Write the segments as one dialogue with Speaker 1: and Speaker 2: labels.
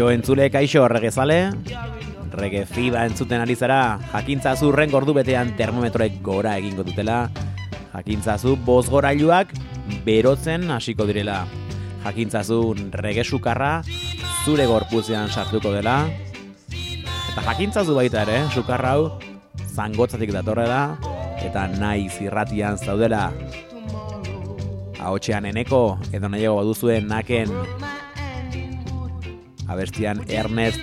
Speaker 1: Kaixo entzule, kaixo regezale Rege fiba entzuten ari zara. Jakintzazu ren gordu betean termometroek gora egingo dutela. Jakintzazu bozgorailuak berotzen hasiko direla. Jakintzazu rege sukarra zure gorpuzean sartuko dela. Eta jakintzazu baita ere, sukarra hau zangotzatik datorrela Eta nahi zirratian zaudela. Ahotxean eneko edo nahiago baduzuen naken abestian Ernest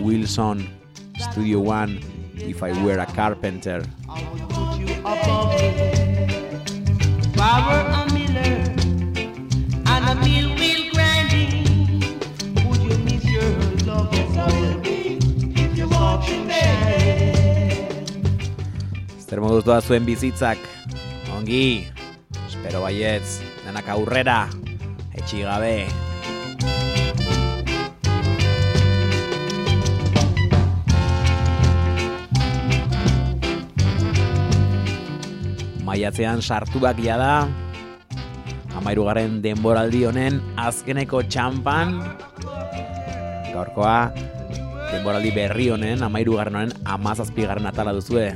Speaker 1: Wilson Studio One If I Were a Carpenter. Zer moduz doa zuen bizitzak Ongi Espero baietz Denak aurrera Etxi Maiatzean sartuak jada. Amairugarren denboraldi honen azkeneko txampan Gaurkoa denboraldi berri honen Amairugarren honen amazazpigarren atala duzue.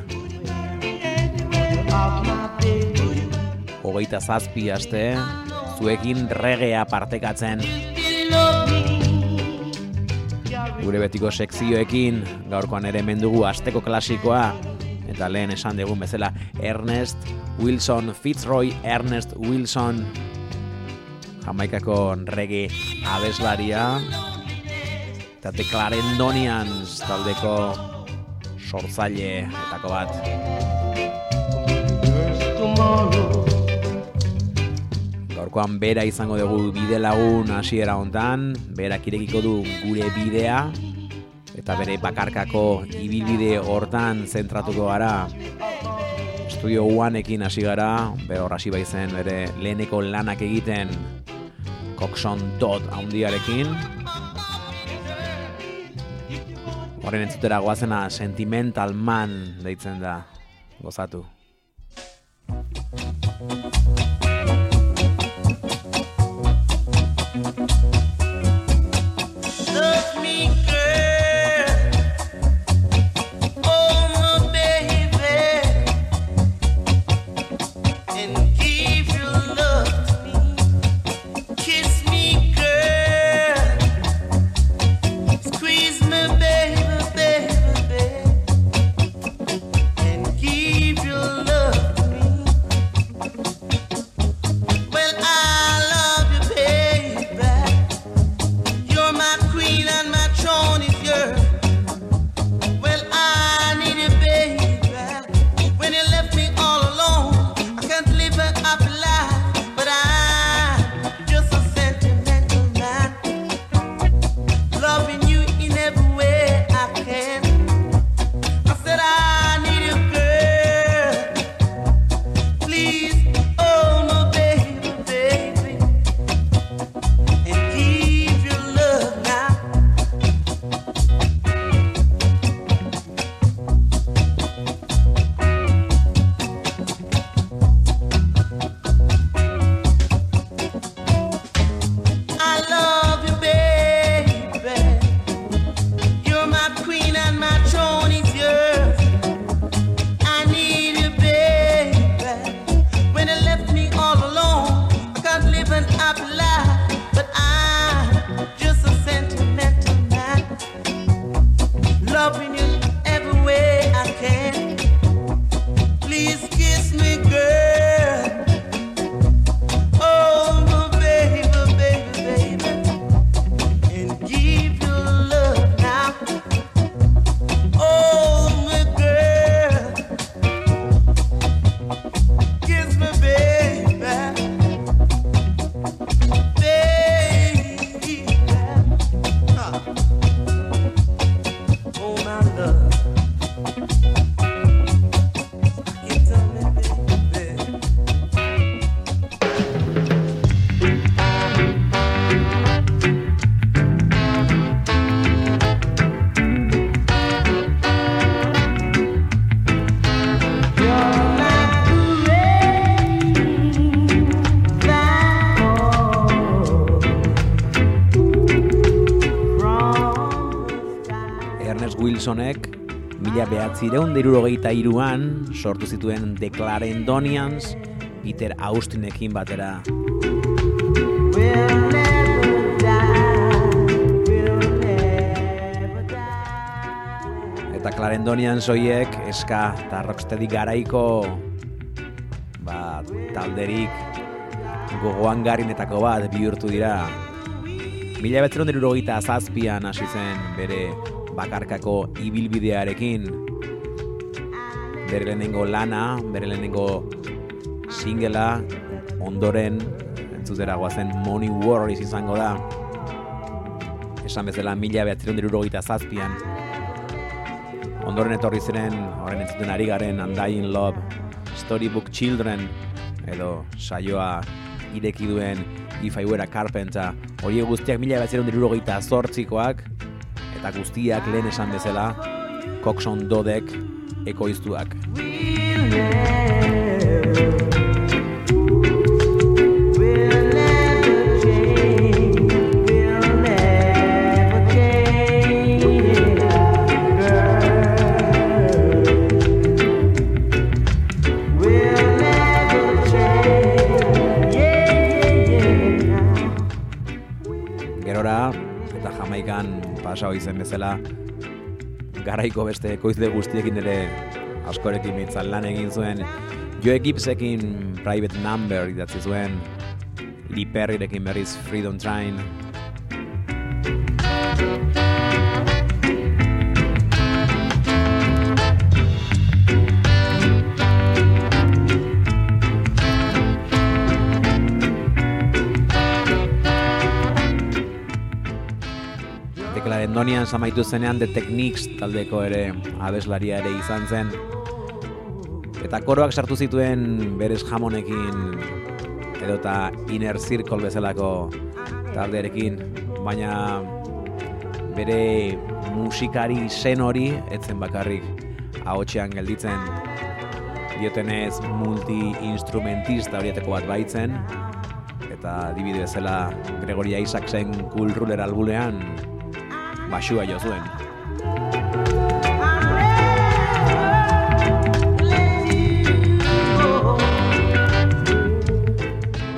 Speaker 1: Hogeita zazpi aste, zuekin regea partekatzen. Gure betiko sekzioekin, gaurkoan ere mendugu asteko klasikoa, eta lehen esan dugun bezala Ernest Wilson, Fitzroy Ernest Wilson, Jamaikako rege abeslaria, eta The Clarendonians taldeko sortzaile etako bat.
Speaker 2: Gaurkoan bera izango dugu bide lagun hasiera hontan, berak irekiko du gure bidea eta bere bakarkako ibilbide hortan zentratuko gara. Estudio Oneekin hasi gara, bere hor hasi baizen bere leheneko lanak egiten Coxon Todd haundiarekin. Horren entzutera goazena Sentimental Man deitzen da. Gozatu. Mila behatzireun dirurogeita iruan sortu zituen The Clarendonians Peter Austinekin batera. Eta Clarendonians hoiek eska eta rocksteady garaiko ba, talderik gogoan garinetako bat bihurtu dira. Mila dirurogeita zazpian hasi zen bere bakarkako ibilbidearekin bere lehenengo lana, bere lehenengo singela ondoren entzutera goazen Money Worries izango da. Esan bezala mila behatzireun dirurogeita zazpian. Ondoren etorri ziren horren entzuten ari garen Undying Love Storybook Children edo saioa ireki duen If I Were a Carpenter. Horiek guztiak mila behatzireun dirurogeita zortzikoak eta guztiak lehen esan bezala Coxon Dodek ekoiztuak.
Speaker 1: Change. Change, change.
Speaker 2: Gerora, eta Jamaikan pasa izen bezala, garaiko beste ekoizle guztiekin ere askorekin mitzan lan egin zuen, Joe Gibbsekin Private Number idatzi zuen, Lee Perryrekin berriz Freedom Train, Katalonian samaitu zenean The Techniques taldeko ere abeslaria ere izan zen. Eta koroak sartu zituen berez jamonekin edota Inner Circle bezalako talderekin, baina bere musikari zen hori etzen bakarrik ahotsean gelditzen diotenez multi-instrumentista horietako bat baitzen eta dibidezela Gregoria Isaacsen Cool Ruler albulean basua jo zuen.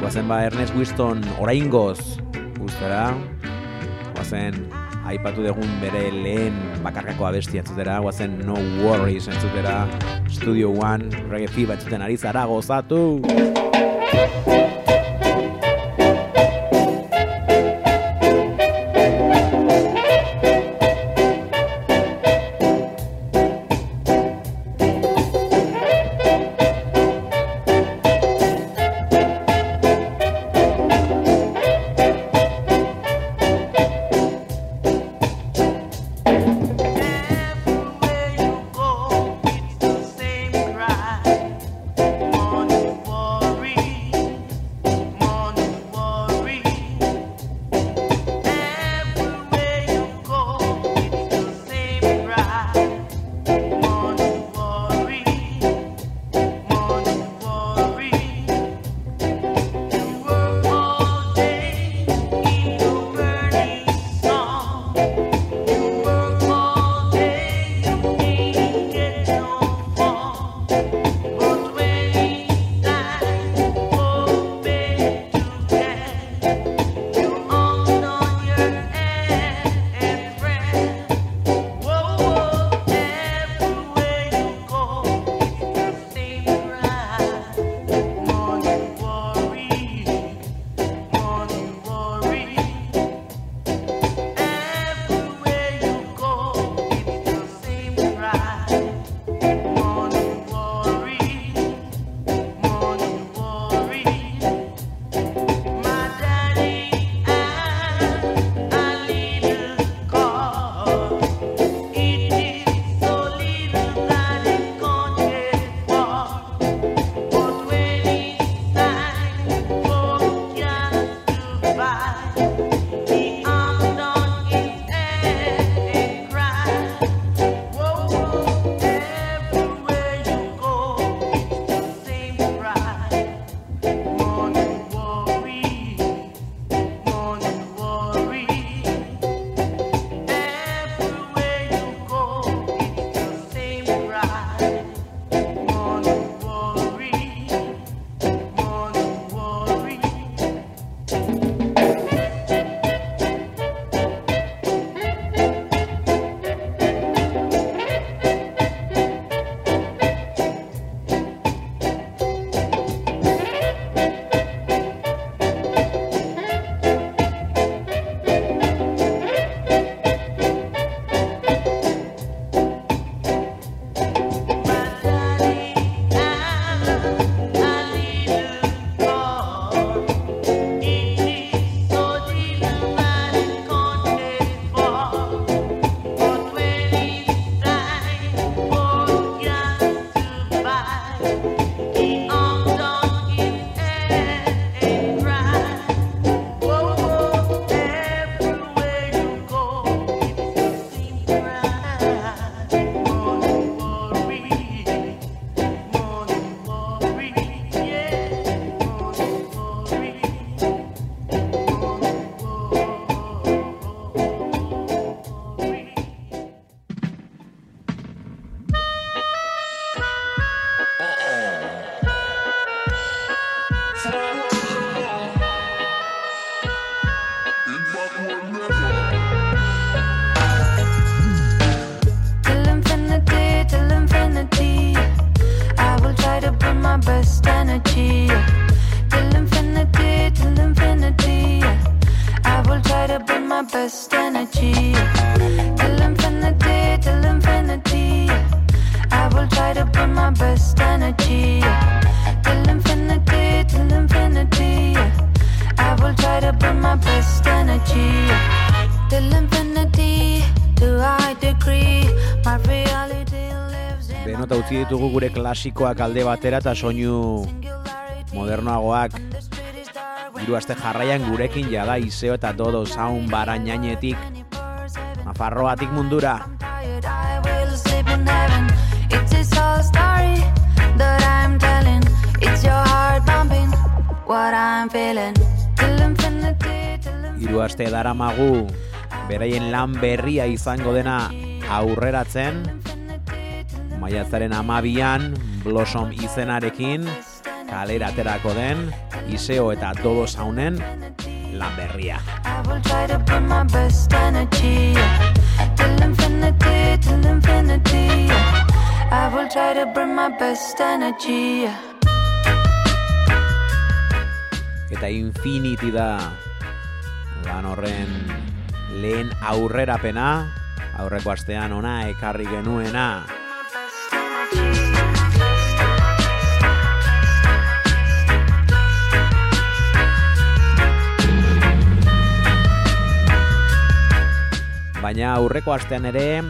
Speaker 2: Guazen ba Ernest Winston oraingoz guztara, guazen aipatu degun bere lehen bakarkako abesti entzutera, guazen No Worries entzutera, Studio One, Reggae Fiba entzuten ari zara gozatu!
Speaker 1: Klasikoak alde batera eta soinu modernoagoak. Hiru aste jarraian gurekin jada iseo eta dodo sound barainanetik Nafarroatik mundura. Hiru aste daramagu beraien lan berria izango dena aurreratzen maiatzaren amabian Blossom izenarekin kalera aterako den Iseo eta Dodo Saunen lan berria.
Speaker 3: I will try to bring my best energy.
Speaker 1: Eta Infinity da lan horren lehen aurrerapena, aurreko astean ona ekarri genuena. Baina aurreko astean ere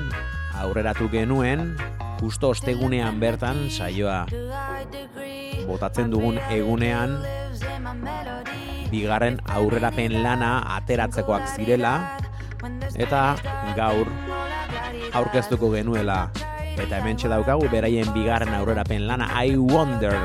Speaker 1: aurreratu genuen, justo ostegunean bertan saioa. Botatzen dugun egunean bigarren aurrerapen lana ateratzekoak zirela eta gaur aurkeztuko genuela. Eta hementxe daukagu beraien bigarren aurrerapen lana I Wonder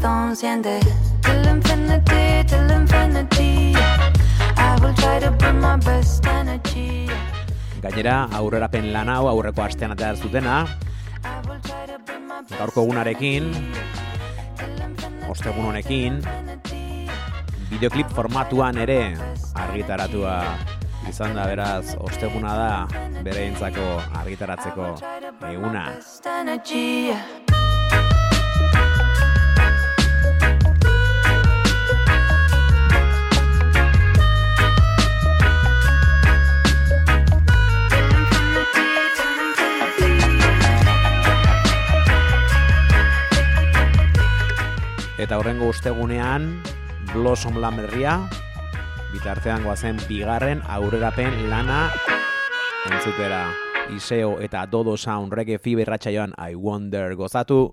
Speaker 3: corazón siente. Till infinity, till infinity. I will try to bring my best energy.
Speaker 1: gainera aurrerapen lan hau aurreko astean atera zutena gaurko egunarekin ostegun honekin bideoklip formatuan ere argitaratua izan da beraz osteguna da bereentzako argitaratzeko eguna eta horrengo ostegunean Blossom lan berria bitartean goazen bigarren aurrerapen lana entzutera Iseo eta Dodo Sound Reggae Fever ratsaioan I Wonder gozatu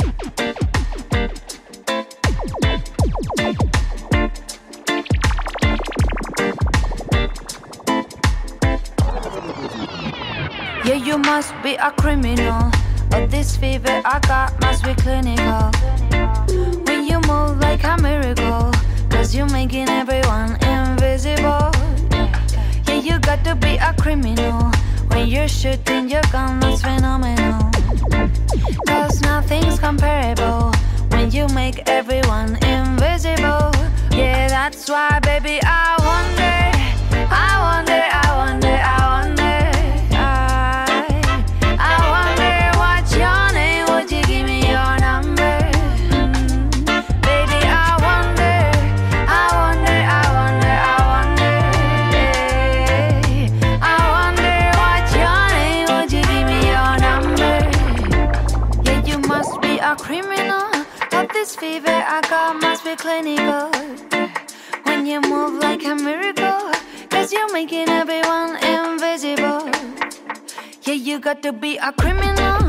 Speaker 3: Yeah, you must be a criminal. But this fever I got must be clinical. Like a miracle, cause you're making everyone invisible. Yeah, you got to be a criminal. When you're shooting your gun, that's phenomenal. Cause nothing's comparable when you make everyone invisible. Yeah, that's why, baby, I wonder, clinical. When you move like a miracle, cause you're making everyone invisible. Yeah, you got to be a criminal.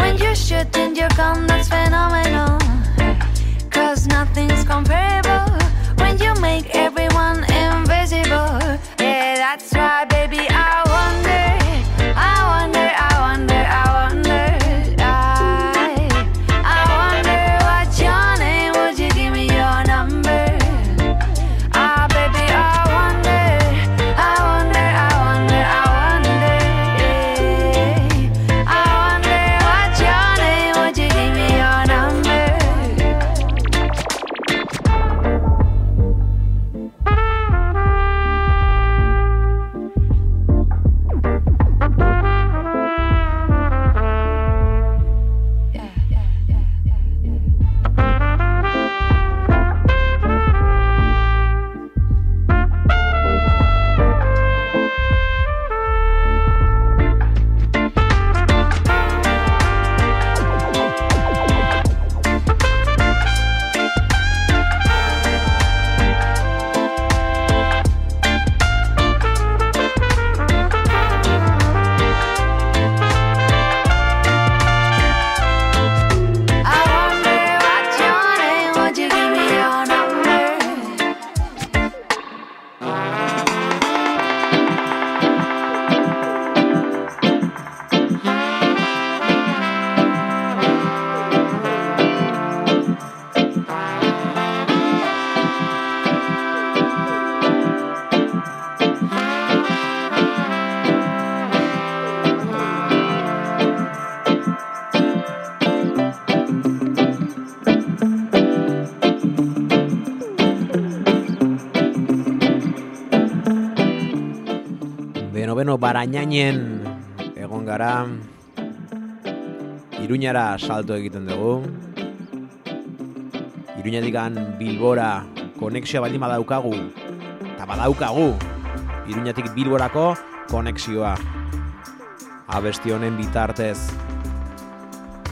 Speaker 3: When you're shooting your gun, that's phenomenal. Cause nothing's comparable when you make everyone invisible. Yeah, that's why, baby, I
Speaker 1: Barainainen egon gara. Iruñara salto egiten dugu. Iruñatikan Bilbora konexioa baldin badaukagu. Eta badaukagu. Iruñatik Bilborako konexioa. Abesti honen bitartez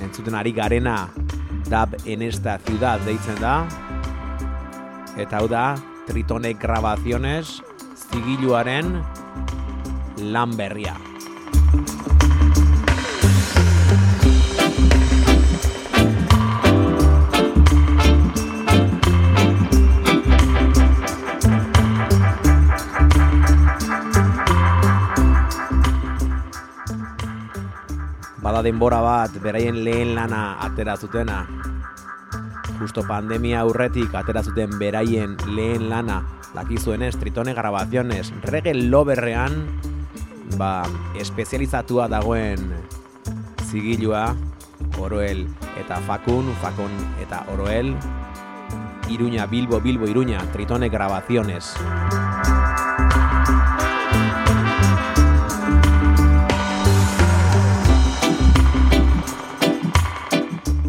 Speaker 1: entzuten ari garena dab en esta ciudad deitzen da. Eta hau da Tritonek Grabaciones zigiluaren lan berria. Bada denbora bat beraien lehen lana atera zutena. Justo pandemia aurretik atera zuten beraien lehen lana dakizuenez, Tritone Grabaciones, reggae loberrean, ba, espezializatua dagoen zigilua, Oroel eta Fakun, Fakun eta Oroel, Iruña, Bilbo, Bilbo, Iruña, Tritone Grabaciones.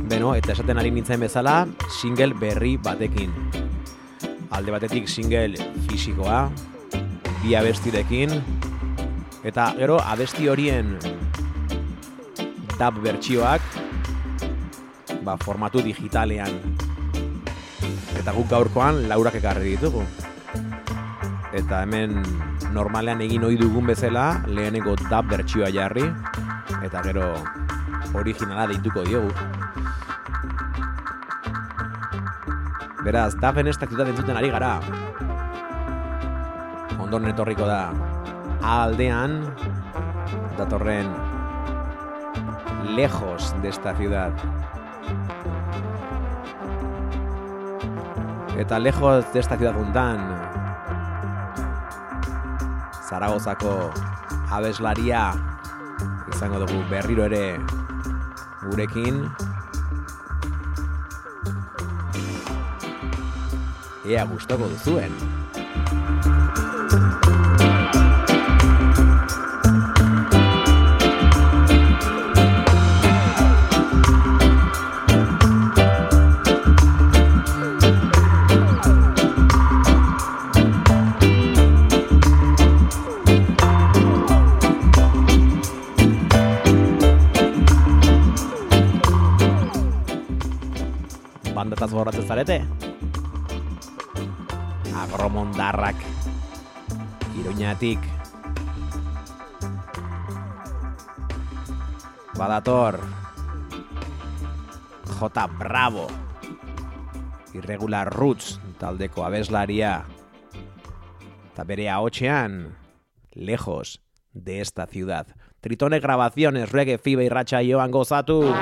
Speaker 1: Beno, eta esaten ari nintzen bezala, single berri batekin. Alde batetik single fisikoa, bi abestirekin, eta gero abesti horien dub bertsioak ba, formatu digitalean. Eta guk gaurkoan laurak ekarri ditugu. Eta hemen normalean egin ohi dugun bezala lehenengo dub bertsioa jarri eta gero originala deituko diogu. Beraz, dapen ez ciudad entzuten ari gara. Ondoren etorriko da aldean datorren lejos de esta ciudad. Eta lejos de esta ciudad juntan Zaragozako abeslaria izango dugu berriro ere gurekin ea gustoko duzuen. Borratzen zarete? agromondarrak Iruñatik Badator J. Bravo Irregular Roots taldeko abeslaria eta bere ahotxean lejos de esta ciudad. Tritone grabaciones, reggae, fiba y racha joan gozatu.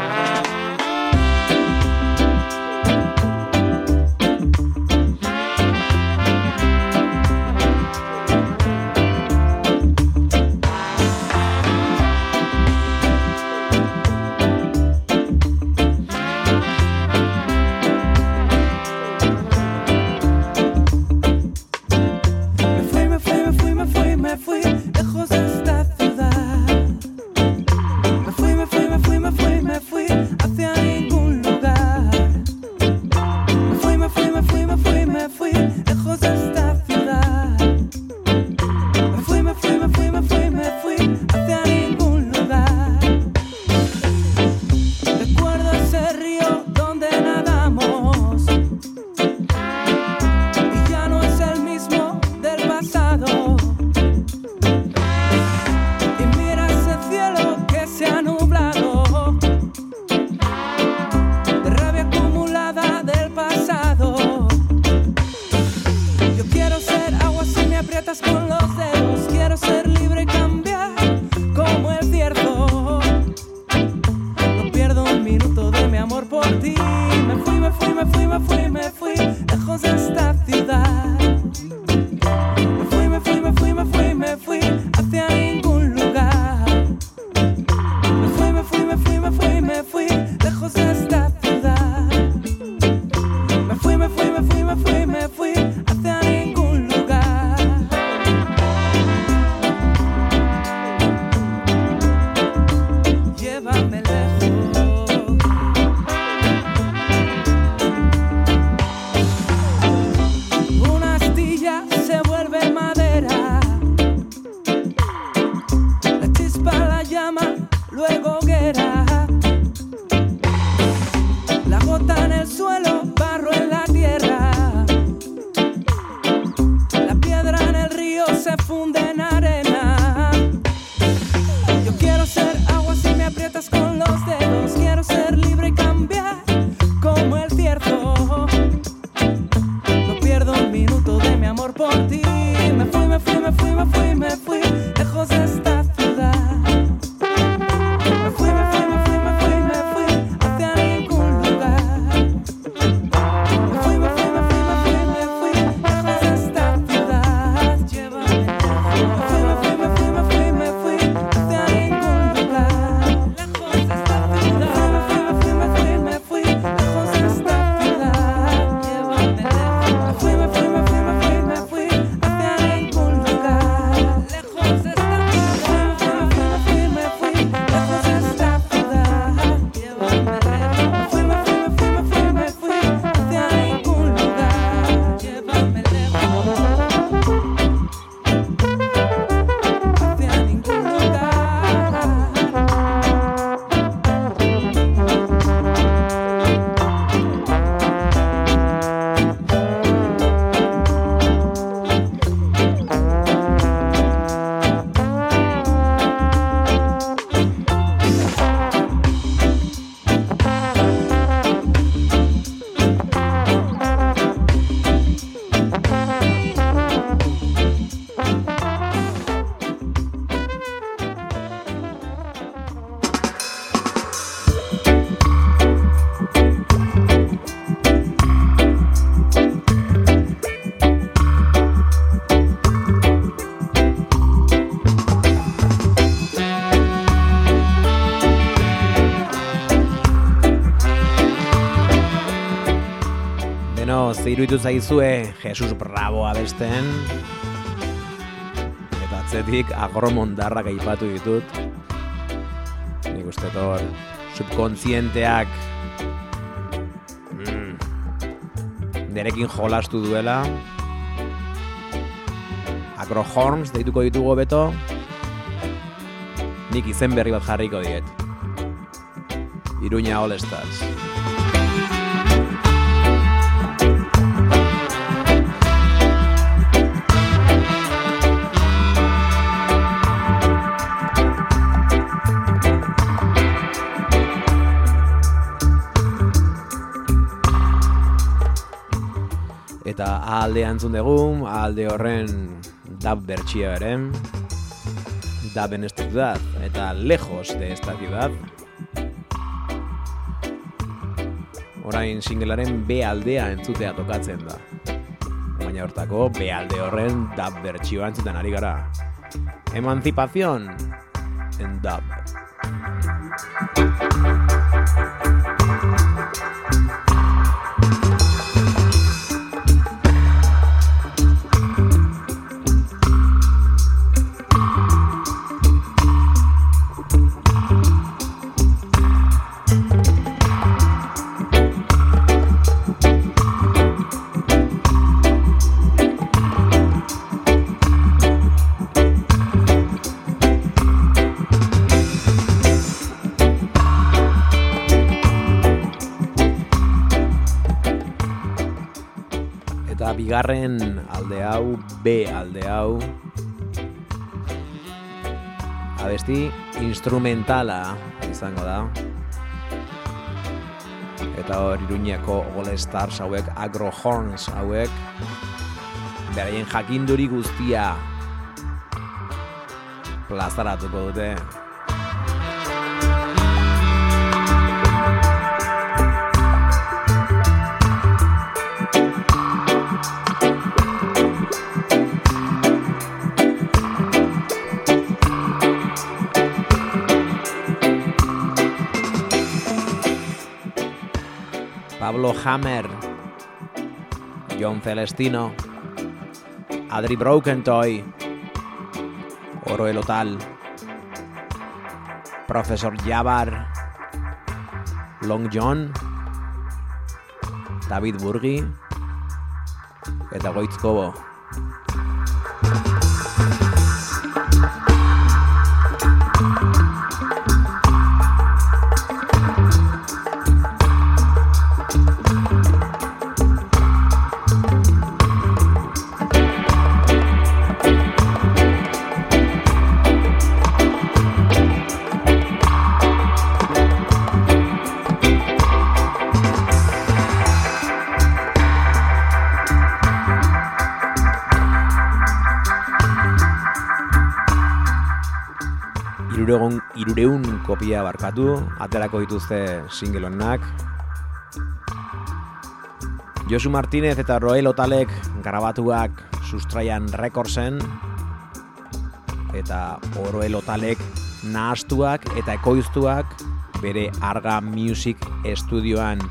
Speaker 1: Zeiruitu zaizue Jesus Bravo abesten. Eta atzetik agromondarrak aipatu ditut. Nik uste tor, subkontzienteak mm, nerekin jolastu duela. Agrohorns deituko ditugu beto. Nik izen berri bat jarriko diet. Iruña All Stars. Eta alde antzun dugu, alde horren dab bertxia ere. Dab en esta eta lejos de esta ciudad. Orain singelaren B aldea entzutea tokatzen da. Baina hortako B alde horren dab bertxioa entzuten ari gara. Emancipación en dab. Bigarren alde hau, B alde hau, abesti instrumentala izango da. Eta hor Iruñeko All Stars hauek, Agro Horns hauek, beraien jakinduri guztia plazaratuko dute. Pablo Hammer, John Celestino, Adri Brokentoy, Oro Elotal, Profesor Jabbar, Long John, David Burgi, eta kopia barkatu, aterako dituzte single honak. Josu Martinez eta Roel Otalek grabatuak sustraian rekordzen, eta Oroel Otalek nahastuak eta ekoiztuak bere Arga Music Estudioan.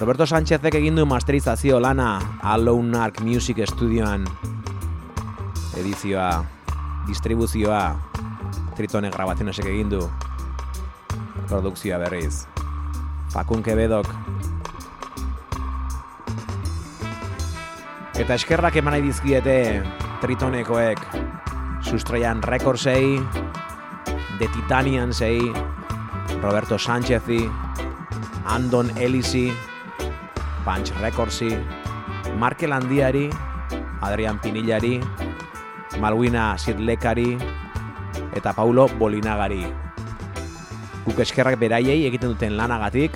Speaker 1: Roberto Sánchezek egin du masterizazio lana Alone Arc Music Estudioan edizioa, distribuzioa, Tritone grabazionesek egin du. Produkzioa berriz. Fakun Quebedok. Eta eskerrak eman nahi dizkiete Tritonekoek. Sustraian Recordsei The Titanian sei Roberto Sánchezi Andon Elisi Punch Recordsi Markel Handiari Adrian Pinillari Malwina Sirlekari eta Paulo Bolinagari. Guk eskerrak beraiei egiten duten lanagatik.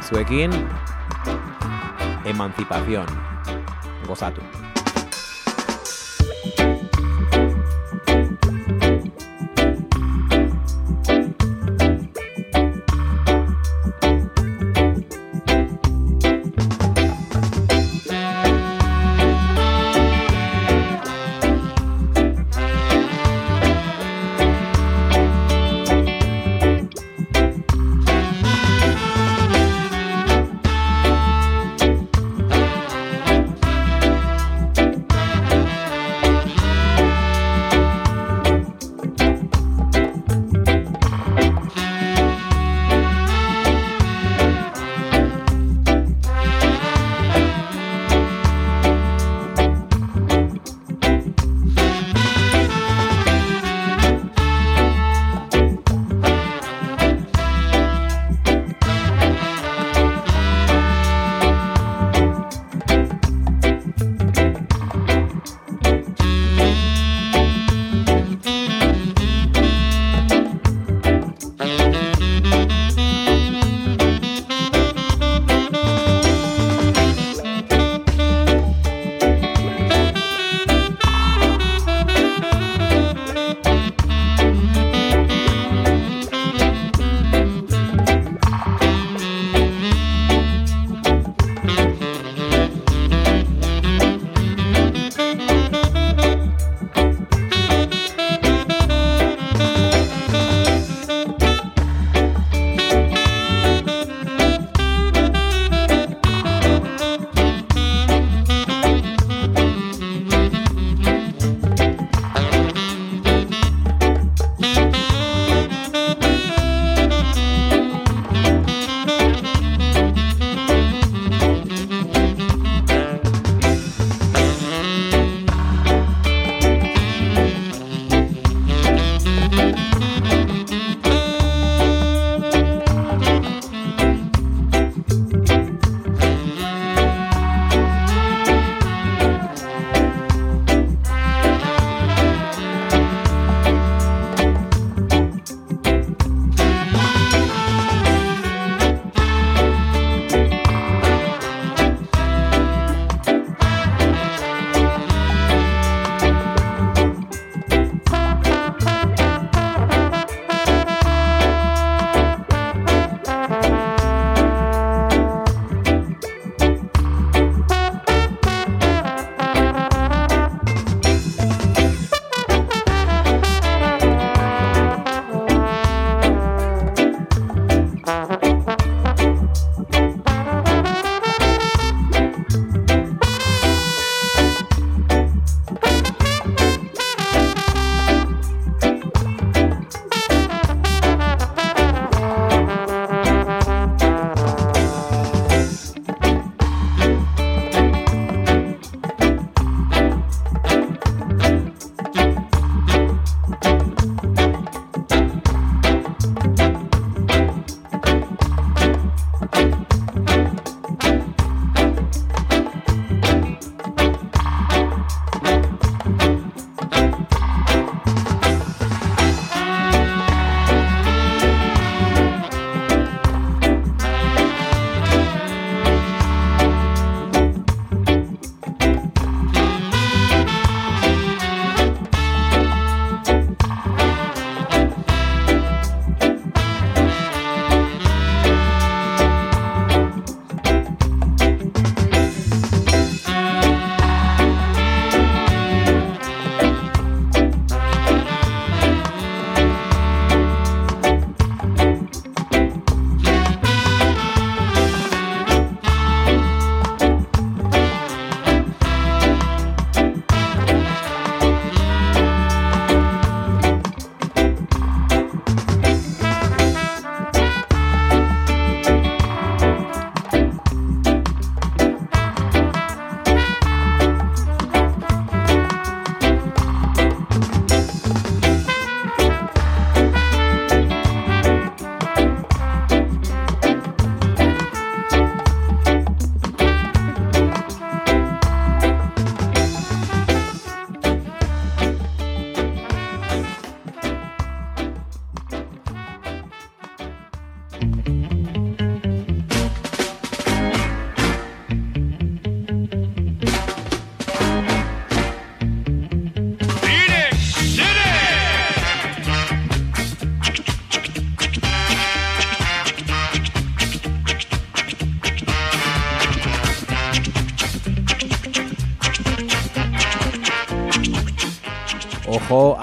Speaker 1: Zuekin Emancipación. Gozatu.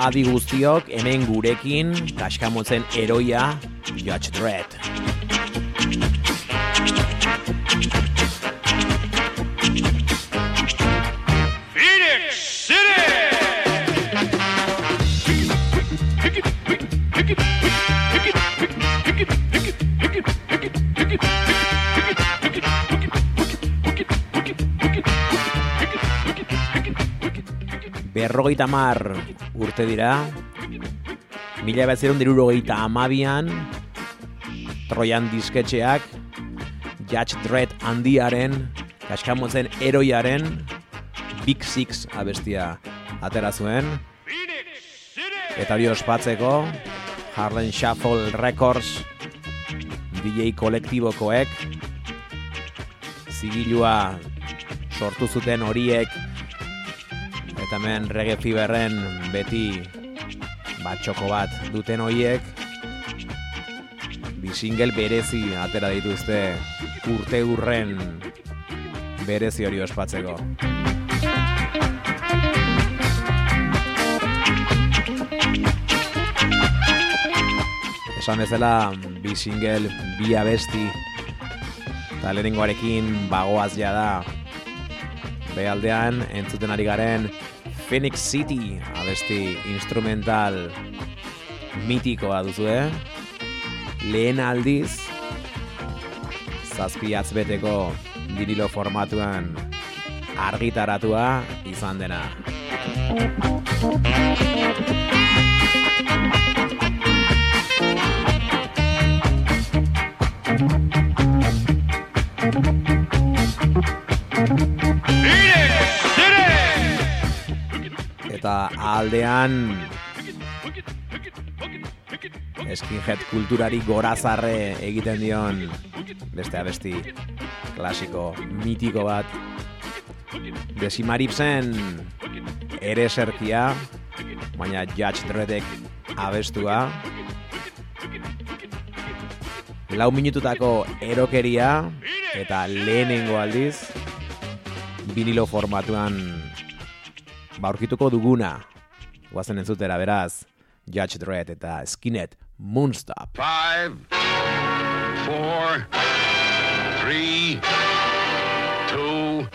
Speaker 1: Adi guztiok hemen gurekin kaskamotzen eroia Judge Dredd. Berrogeita mar urte dira, mila betzerun dirurogeita amabian, Trojan disketxeak, Judge Dredd handiaren, kaskamotzen eroiaren, Big Six abestia atera zuen. Eta hori ospatzeko, Harlem Shuffle Records DJ kolektibokoek zigilua sortu zuten horiek hemen reggae fiberren beti batxoko bat duten horiek bi single berezi atera dituzte urte urren berezi hori ospatzeko. Esan bezala, bi single, bi abesti, eta lehenengoarekin bagoaz ja da. Behaldean, entzuten ari garen Phoenix City abesti instrumental mitikoa duzu, eh? Lehen aldiz, zazpi atzbeteko dirilo formatuan argitaratua izan dena. Eta aldean skinhead kulturari gorazarre egiten dion beste abesti klasiko mitiko bat. Desimaripsen ere serkia baina Judge Dreddek abestua. Lau minututako erokeria eta lehenengo aldiz vinilo formatuan baurkituko duguna guazen entzutera beraz Judge Dredd eta Skinhead Moonstop
Speaker 4: Five, four, three, two,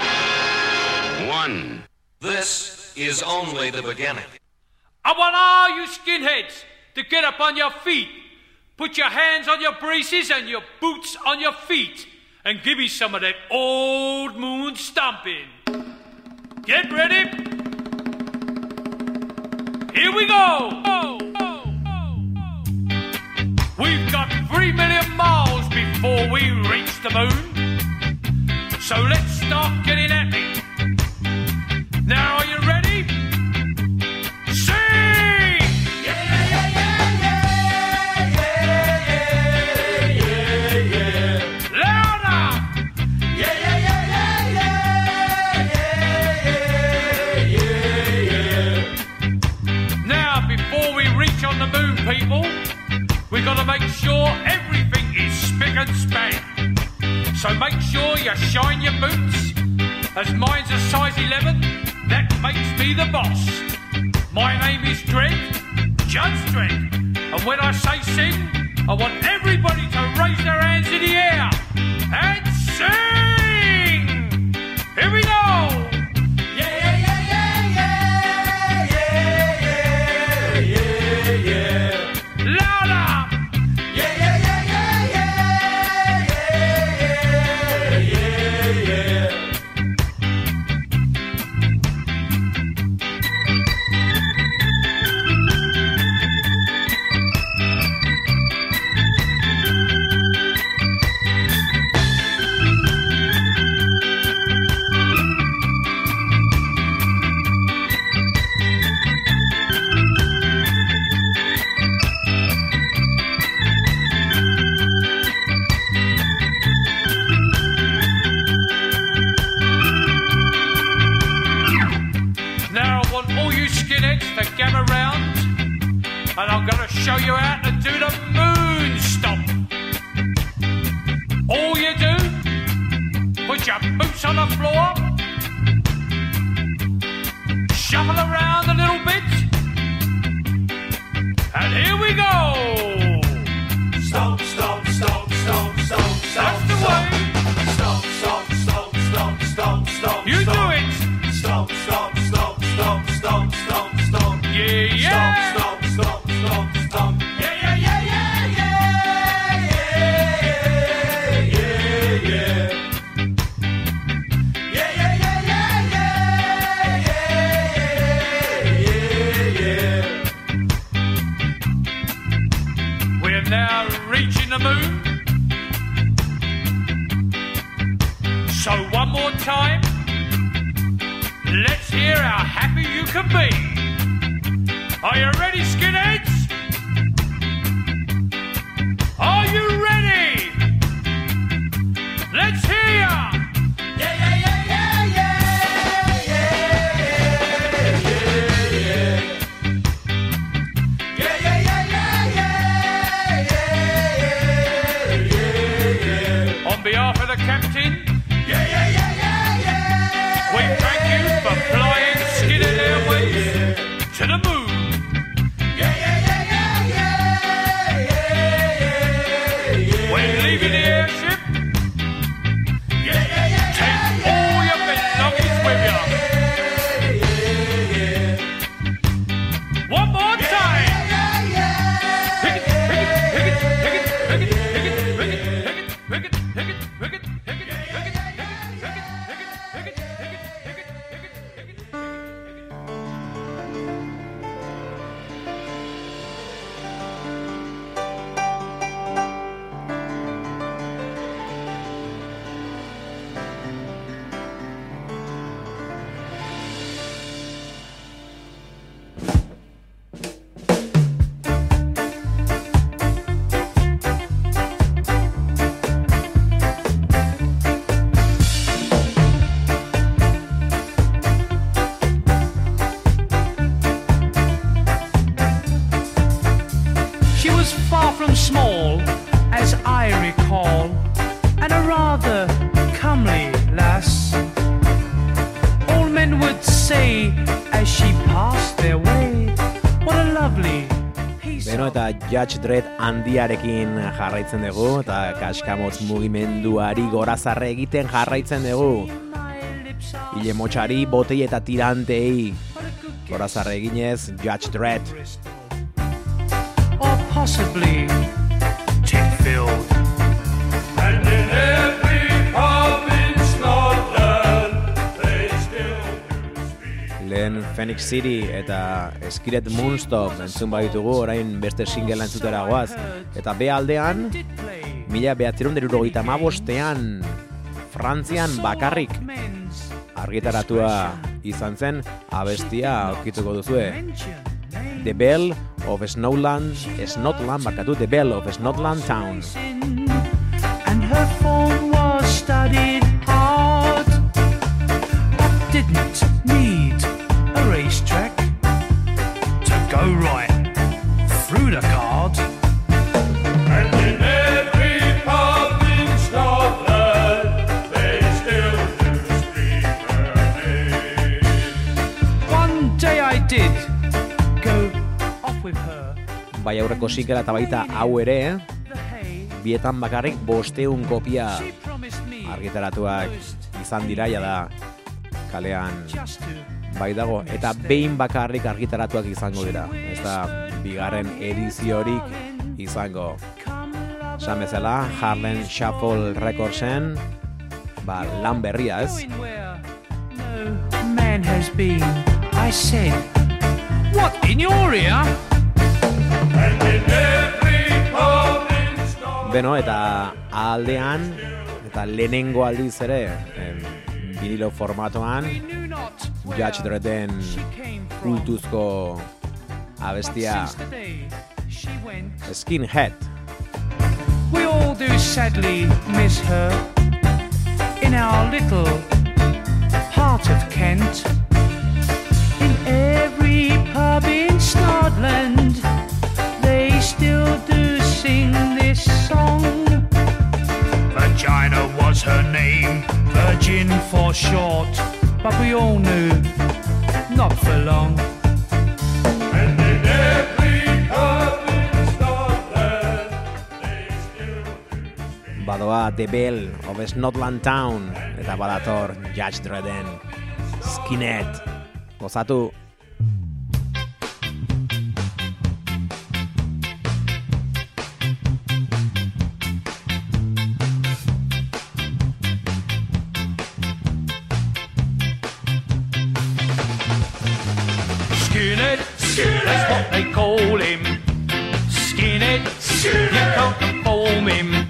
Speaker 4: one.
Speaker 5: This is only the beginning.
Speaker 6: I want all you skinheads to get up on your feet. Put your hands on your braces and your boots on your feet. And give me some of that old moon stomping. Get ready. Here we go. We've got three million miles before we reach the moon. So let's start getting at it. Now are you ready? People, We've gotta make sure everything is spick and span. So make sure you shine your boots. As mine's a size 11, that makes me the boss. My name is Dredd, Judge Dredd. And when I say sing, I want everybody to raise their hands in the air and sing! Here we go! Now reaching the moon. So one more time, let's hear how happy you can be. Are you ready, skinheads? Captain,
Speaker 1: eta Judge Dredd handiarekin jarraitzen dugu eta kaskamotz mugimenduari gorazarre egiten jarraitzen dugu. Ile motxari, botei eta tirantei gorazarre eginez Judge Dredd.
Speaker 7: or possibly Titfield.
Speaker 1: Lehen Phoenix City eta Skiret Moonstop entzun baditugu orain beste singela entzutera goaz. Eta be aldean, mila behatzeron derurogeita mabostean, Frantzian bakarrik argitaratua izan zen abestia aurkituko duzue. The Bell of Snowland, Snotland, barkatu, The Bell of Snotland Town.
Speaker 7: And her form was studied
Speaker 1: Bai aurreko singela eta baita hau ere,
Speaker 7: hay,
Speaker 1: bietan bakarrik bosteun kopia argitaratuak izan dira da kalean bai dago eta behin bakarrik argitaratuak izango dira. Ez da bigarren ediziorik izango. Esan bezala, Harlem Shuffle Recordsen, ba, lan berria ez?
Speaker 7: man has been. I said, what in your ear?
Speaker 1: Beno, eta aldean, eta lehenengo aldiz ere, em, vinilo formatoan, Judge Dredden kultuzko abestia Skinhead.
Speaker 7: we all do sadly miss her in our little part of Kent. In every pub in Scotland, they still do sing this song. Vagina was her name, Virgin for short, but we all knew, not for long.
Speaker 8: And in every
Speaker 1: Badoa The Bell of Snotland Town eta badator Judge Dreden Skinhead Gozatu
Speaker 6: they call him. Skinhead, you can't conform him.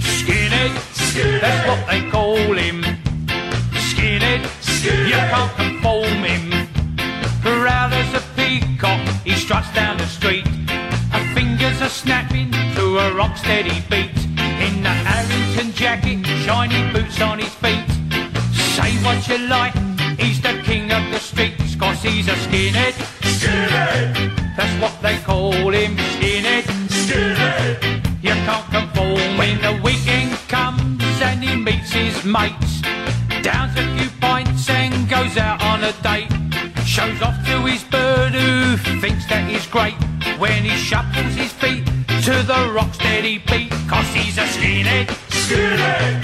Speaker 6: Skinhead, that's what they call him. Skinhead, you can't conform him. Proud as a peacock, he struts down the street. Her fingers are snapping to a rock steady beat. In the Harrington jacket, shiny boots on his feet. Say what you like, he's the king of the streets, cause he's a skinhead. Skinhead! Mates. Downs a few pints and goes out on a date. Shows off to his bird who thinks that he's great. When he shuffles his feet to the rock steady beat, cause he's a skinhead. Skinhead!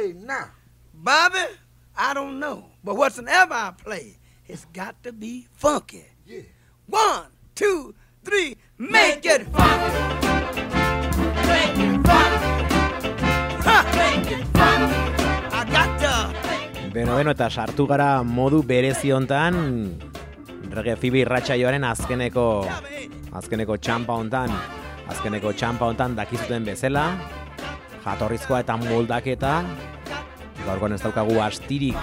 Speaker 9: Play now?
Speaker 2: Bobby, I don't know. But whatsoever I play, it's got to be funky.
Speaker 9: Yeah.
Speaker 2: One, two, three, make it funky. Make it funky. Ha! Make it funky. I got to.
Speaker 1: Beno, beno, eta sartu gara modu berezi hontan Rege Fibi irratsaioaren azkeneko azkeneko txampa hontan azkeneko txampa hontan dakizuten bezala jatorrizkoa eta moldaketa. Gaurkoan ez daukagu astirik.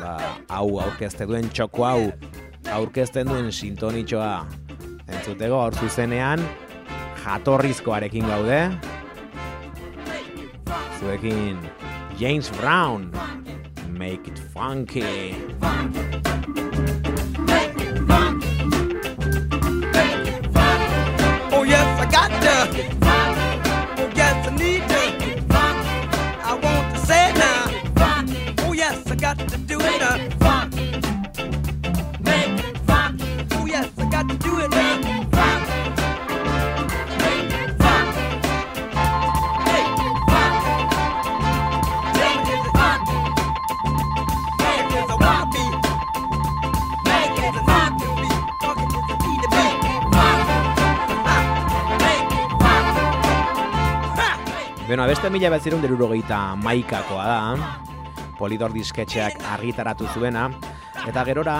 Speaker 1: Ba, hau aurkezte duen txoko hau. Aurkezten duen sintonitxoa. Entzutego aur zuzenean jatorrizkoarekin gaude. Zuekin James Brown. Make it funky.
Speaker 2: Oh yes, I got to.
Speaker 1: Beno, beste mila betzirun derurogeita maikakoa da, Polidor disketxeak argitaratu zuena, eta gerora,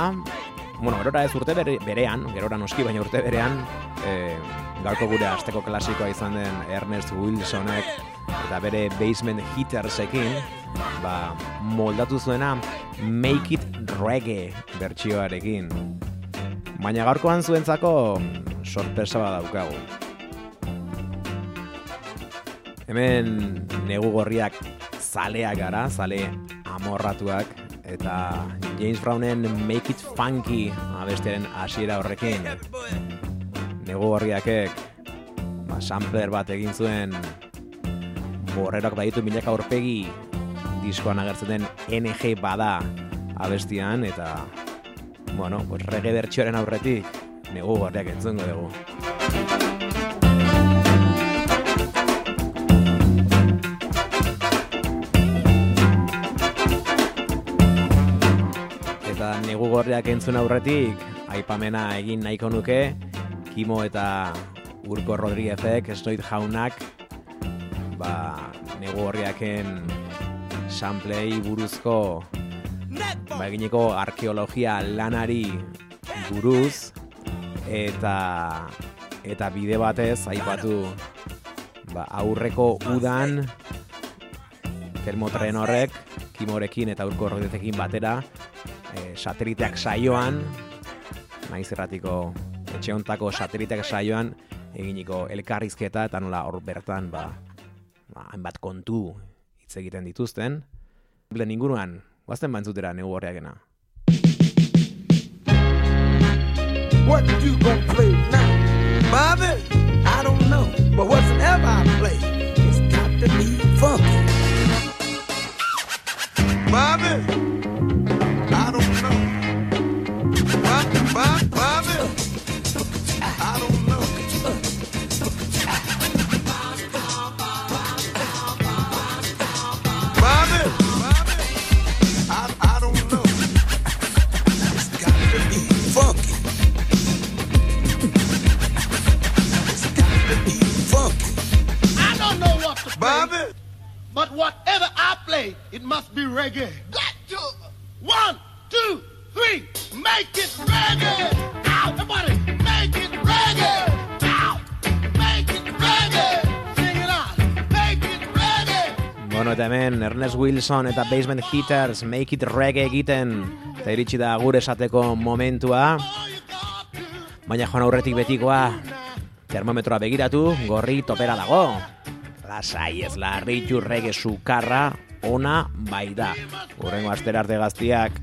Speaker 1: bueno, gerora ez urte bere, berean, gerora noski baina urte berean, e, gaurko gure asteko klasikoa izan den Ernest Wilsonek eta bere basement hittersekin, ba, moldatu zuena Make It Reggae bertsioarekin. Baina gaurkoan zuentzako sorpresa bat daukagu. Hemen negu gorriak zaleak gara, zale amorratuak, eta James Brownen Make It Funky abestiaren hasiera horrekin. Negu gorriakek, ba, sampler bat egin zuen, borreroak baditu milaka aurpegi diskoan agertzen den NG bada abestian, eta, bueno, pues reggae bertxoaren aurretik, negu gorriak entzungo dugu. Negu gorriak entzun aurretik, aipamena egin nahiko nuke, Kimo eta Urko Rodríguezek, Esnoit jaunak, ba, negu gorriaken samplei buruzko ba, egineko arkeologia lanari buruz eta eta bide batez aipatu ba, aurreko udan termotren horrek kimorekin eta urko horretekin batera e, sateliteak saioan naiz erratiko etxe hontako sateliteak saioan eginiko elkarrizketa eta nola hor bertan ba, ba, hainbat kontu hitz egiten dituzten. Blen inguruan, guazten bantzutera negu horreakena.
Speaker 9: What you gonna play now? Bobby? I don't know. But whatever I play, it's got to be
Speaker 1: Wilson eta Basement Hitters Make It Reggae egiten eta iritsi da gure esateko momentua. Baina joan aurretik betikoa termometroa begiratu, gorri topera dago. Lasai ez larritu reggae sukarra ona bai da. Urrengo astera arte gaztiak